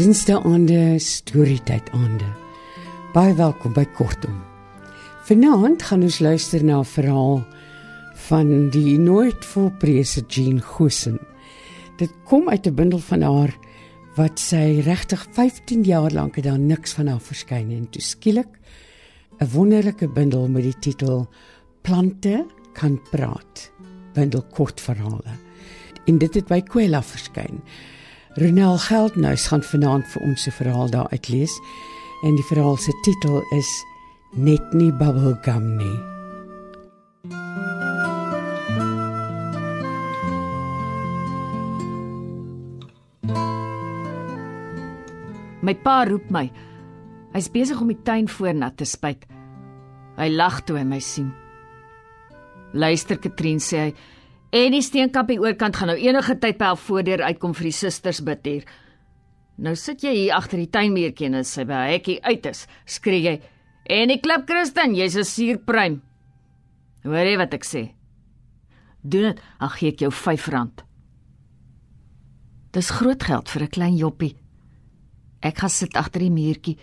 Dinsdae aande storietyd aande. Baie welkom by Kortom. Vanaand gaan ons luister na 'n verhaal van die nooit volprese Jean Gosen. Dit kom uit 'n bundel van haar wat sy regtig 15 jaar lank het daar niks van haar verskyn en toe skielik 'n wonderlike bundel met die titel Plante kan praat. Bundel kortverhale. En dit het by Kwela verskyn. Ronel Geldnys gaan vanaand vir ons se verhaal daar uitlees en die verhaal se titel is Net nie bubblegum nie. My pa roep my. Hy's besig om die tuin voor nat te spuit. Hy lag toe hy my sien. Luister Katrien sê hy En die steenkappie oorkant gaan nou enige tyd by haar voordeur uitkom vir die susters bid hier. Nou sit jy hier agter die tuinmuurtjie en sy by haar hekkie uit is. Skree jy: "En die klip Christen, jy's 'n suurpruim." Hoor jy wat ek sê? Doen dit, ag gee ek jou R5. Dis groot geld vir 'n klein joppie. Ek gaan sit agter die muurtjie.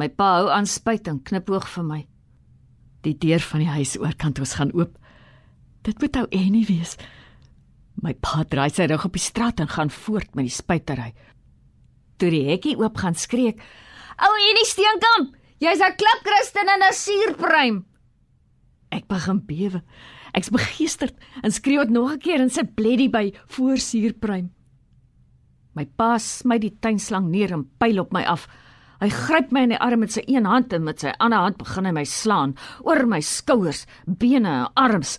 My pa hou aan spuit en knipoog vir my. Die deur van die huis oorkant ons gaan oop. Dit moet ou Annie wees. My pa draai sy rug op die straat en gaan voort met die spuitery. Toe die hekkie oop gaan skreek: "Ou Annie Steenkamp, jy's 'n klip Christen en 'n suurpruim." Ek begin bewe. Ek's begeesterd en skreeu dit nog 'n keer en sit bleddy by voor suurpruim. My pa smy die tuinslang neer en pyl op my af. Hy gryp my in die arm met sy een hand en met sy ander hand begin hy my slaan oor my skouers, bene en arms.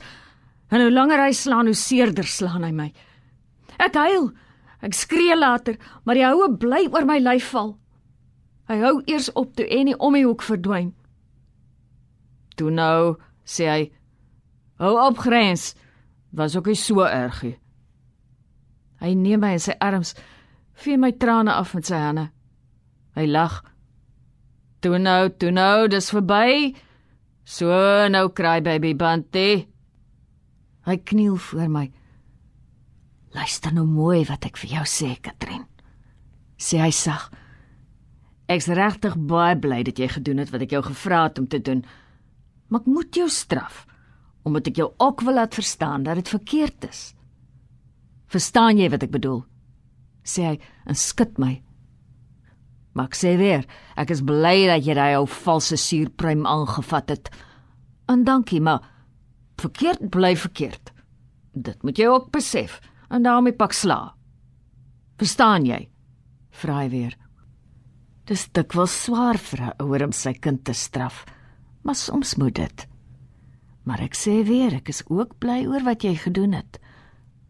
En hoe langer hy slaan, hoe seerder slaan hy my. Ek huil. Ek skree later, maar die houe bly oor my lyf val. Hy hou eers op toe Annie om die hoek verdwyn. Toe nou, sê hy, hou op grens. Was ook nie so erg nie. Hy neem my in sy arms, vee my trane af met sy hande. Hy lag. Toe nou, toe nou, dis verby. So nou cry baby Bantie. Hy kniel voor my. Luister nou mooi wat ek vir jou sê, Katrin. Sê hy sag. Ek's regtig baie bly dat jy gedoen het wat ek jou gevra het om te doen. Maar ek moet jou straf omdat ek jou ook wil laat verstaan dat dit verkeerd is. Verstaan jy wat ek bedoel? Sê hy en skud my. Maar ek sê weer, ek is bly dat jy daai ou valse suurpruim aangevat het. En dankie, maar Verkeerd bly verkeerd. Dit moet jy ook besef en daarmee pak sla. Verstaan jy? Vra hy weer. Dis dikwels swaar vir 'n ouer om sy kind te straf, maar soms moet dit. Maar ek sê weer, ek is ook bly oor wat jy gedoen het.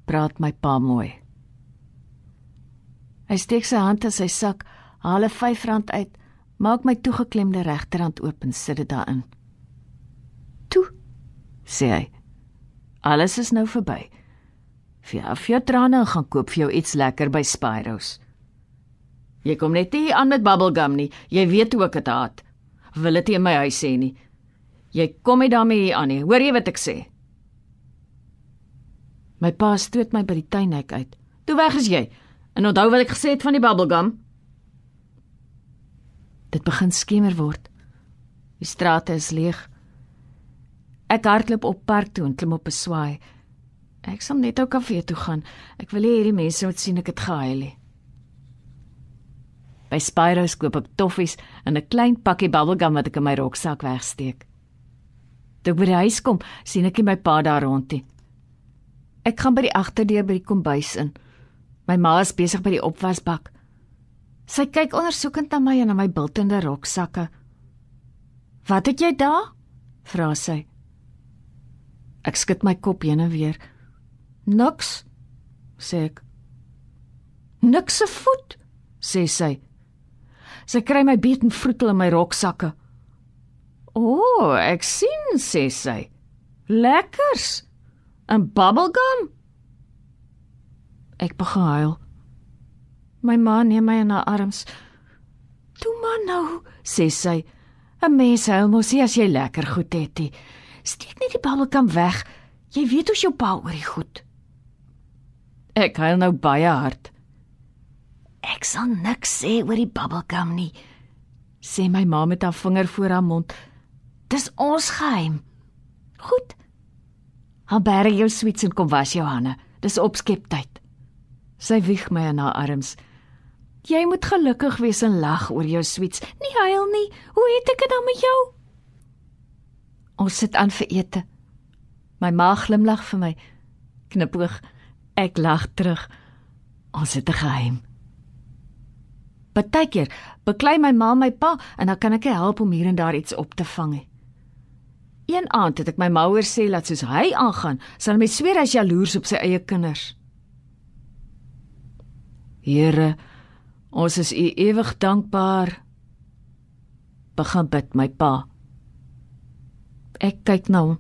Praat my pa mooi. Hy steek sy hand in sy sak, haal 'n R5 uit, maak my toegeklemde regterhand oop en sit dit daarin. Toe sê hy. Alles is nou verby. Vir af jou trane en gaan koop vir jou iets lekker by Spyros. Jy kom net hier aan met bubblegum nie. Jy weet hoe ek dit haat. Wil dit in my huis sê nie. Jy kom nie daarmee hier aan nie. Hoor jy wat ek sê? My pa stoot my by die tuinhek uit. Toe weg is jy. En onthou wat ek gesê het van die bubblegum. Dit begin skemer word. Die strate is leeg. Ek hardloop op park toe en klim op 'n swaai. Ek sal net ou kafee toe gaan. Ek wil hê hierdie mense moet sien ek het gehuil. He. By Spyros koop ek toffies en 'n klein pakkie bubblegum wat ek in my roksak wegsteek. Toe ek by die huis kom, sien ek my pa daar rondie. Ek gaan by die agterdeur by die kombuis in. My ma is besig by die opwasbak. Sy kyk ondersoekend na my en na my bultende roksakke. "Wat het jy daar?" vra sy. Ek skud my kop heen en weer. Niks, sê ek. Niks se voet, sê sy. Sy kry my beet en vroetel in my roksakke. O, oh, ek sien, sê sy. Lekkers. 'n Bubblegum. Ek begin huil. My ma neem my in haar arms. "Toe maar nou," sê sy. 'n Mens hou mos nie as jy lekker goed het nie. Steek net die bubbelgum weg. Jy weet hoe's jou pa oor die goed. Ek huil nou baie hard. Ek sal niks sê oor die bubbelgum nie. Sê my ma met haar vinger voor haar mond. Dis ons geheim. Goed. Haal berg jou sweets en kom was jou hande. Dis opskeptyd. Sy wieg my in haar arms. Jy moet gelukkig wees en lag oor jou sweets. Nie huil nie. Hoe het ek dit dan met jou? Ons sit aan vir ete. My ma glimlag vir my. Knipoog. Ek lag terug. Ons het 'n geheim. Partykeer beklei my ma my pa en dan kan ek help om hier en daar iets op te vang. Een aand het ek my ma hoor sê dat soos hy aangaan, sal my sweer hy's jaloers op sy eie kinders. Here, ons is U ewig dankbaar. Begin bid my pa. Ek kyk na hom.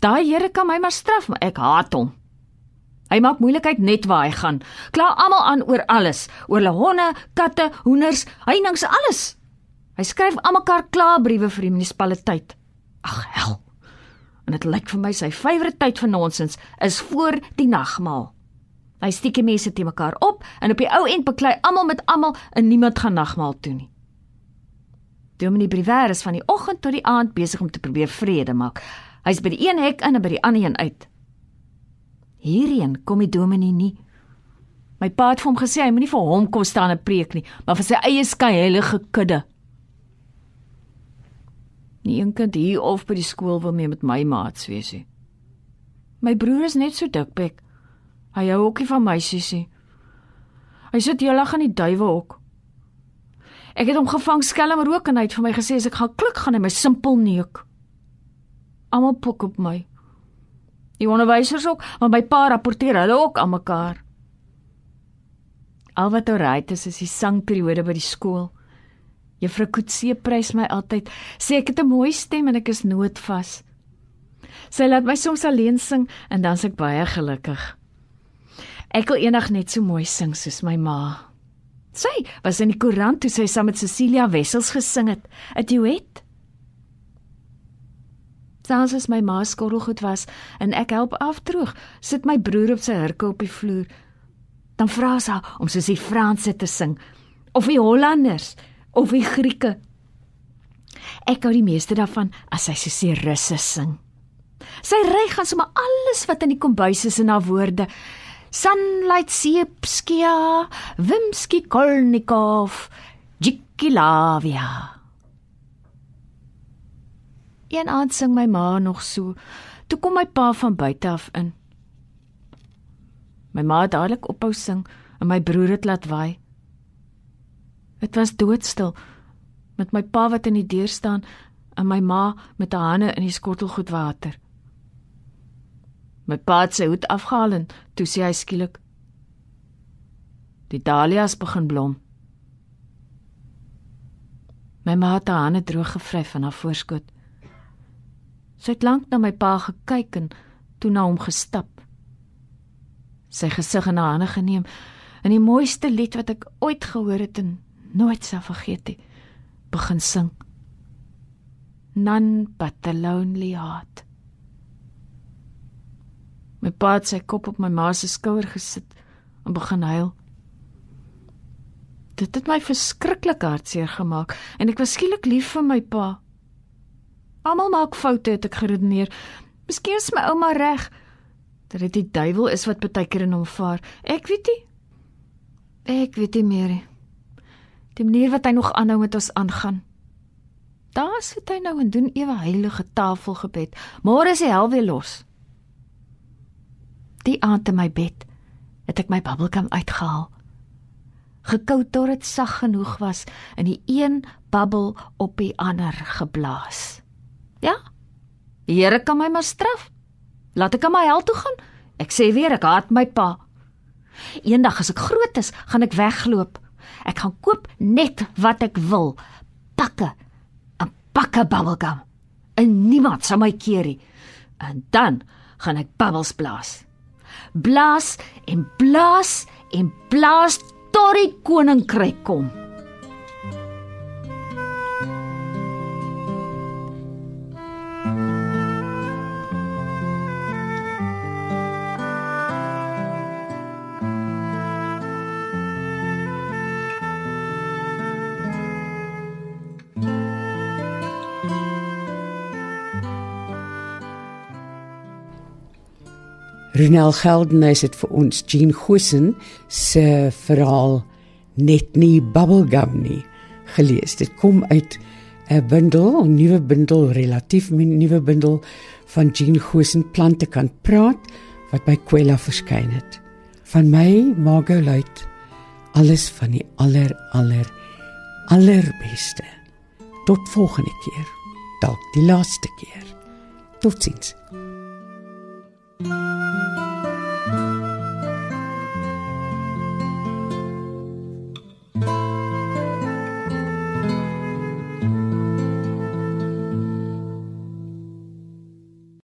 Daai Here kan my maar straf, maar ek haat hom. Hy maak moeilikheid net waar hy gaan. Kla almal aan oor alles, oor hulle honde, katte, hoenders, heininge, alles. Hy skryf almekaar klaarbriewe vir die munisipaliteit. Ag hel. En dit lyk vir my sy favourite tyd vir nonsens is voor die nagmaal. Hy steek die mense te mekaar op en op die ou end beklei almal met almal en niemand gaan nagmaal toe nie. Dominee Briver is van die oggend tot die aand besig om te probeer vrede maak. Hy's by die een hek in en by die ander een uit. Hierheen kom die dominee nie. My pa het vir hom gesê hy moenie vir hom kom staan en preek nie, maar vir sy eie skei heilige kudde. Nie een kind hier of by die skool wil mee met my maats wees nie. My broer is net so dikbek. Hy hou ook nie van meisies nie. Hy sit heeldag aan die duiwe hok. Ek het hom gevang skelm rook en hy het vir my gesê as ek gaan klik gaan hy my simpel neuk. Almal pok op my. Die onderwysers ook, maar my pa rapporteer hulle ook aan mekaar. Al wat orait is is die sangperiode by die skool. Juffrou Kutse prys my altyd. Sê ek het 'n mooi stem en ek is noodvas. Sy laat my soms alleen sing en dan s'ek baie gelukkig. Ek wil eendag net so mooi sing soos my ma. Sy was in die koerant toe sy saam met Cecilia Wessels gesing het, 'n duet. Selfs as my ma skottelgoed was en ek help afdroog, sit my broer op sy hurke op die vloer. Dan vra sy om soos die Franse te sing of die Hollanders of die Grieke. Ek hou die meeste daarvan as sy soos die Russe sing. Sy ry gaan sommer alles wat in die kombuis is in haar woorde. Sunlight Siepskia, Wimski Kolnikov, Jikilavia. Een aand sing my ma nog so. Toe kom my pa van buite af in. My ma het dadelik ophou sing en my broer het laat waai. Dit was doodstil met my pa wat in die deur staan en my ma met haar hande in die skottelgoed water. My pa het sy hoed afgehaal en toe sê hy skielik: "Die dahlias begin blom." My ma het haar hande droog gevryf van haar voorskot. Sy het lank na my pa gekyk en toe na hom gestap. Sy gesig in haar hande geneem en die mooiste lied wat ek ooit gehoor het en nooit sal vergeet nie, begin sing. None but a lonely heart. My pa het sy kop op my ma se skouer gesit en begin huil. Dit het my verskriklik hartseer gemaak en ek was skielik lief vir my pa. Almal maak foute, het ek geredeneer. Miskien is my ouma reg dat dit die duiwel is wat baie keer in hom vaar. Ek weet nie. Ek weet nie meer nie. Die manier wat hy nog aanhou met ons aangaan. Daar sit hy nou en doen ewe heilige tafelgebed. Môre is die hel weer los. Die aand in my bed het ek my bubbelgum uitgehaal. Gekou tot dit sag genoeg was en die een bubbel op die ander geblaas. Ja. Die Here kan my maar straf. Laat ek aan my hel toe gaan. Ek sê weer ek haat my pa. Eendag as ek groot is, gaan ek wegloop. Ek gaan koop net wat ek wil. Pakke. 'n Pakke bubblegum. En niemand sal my keer nie. En dan gaan ek bubbles blaas. Blaas en blaas en blaas tot die koninkryk kom. Ronel Geldenhuys het vir ons Jean Gosen se verhaal net nie bubblegum nie gelees. Dit kom uit 'n bundel, 'n nuwe bundel, relatief nuwe bundel van Jean Gosen Plante kan praat wat by Kwela verskyn het. Van my Margot Luit alles van die aller aller allerbeste. Tot volgende keer. Dalk die laaste keer. Totsiens.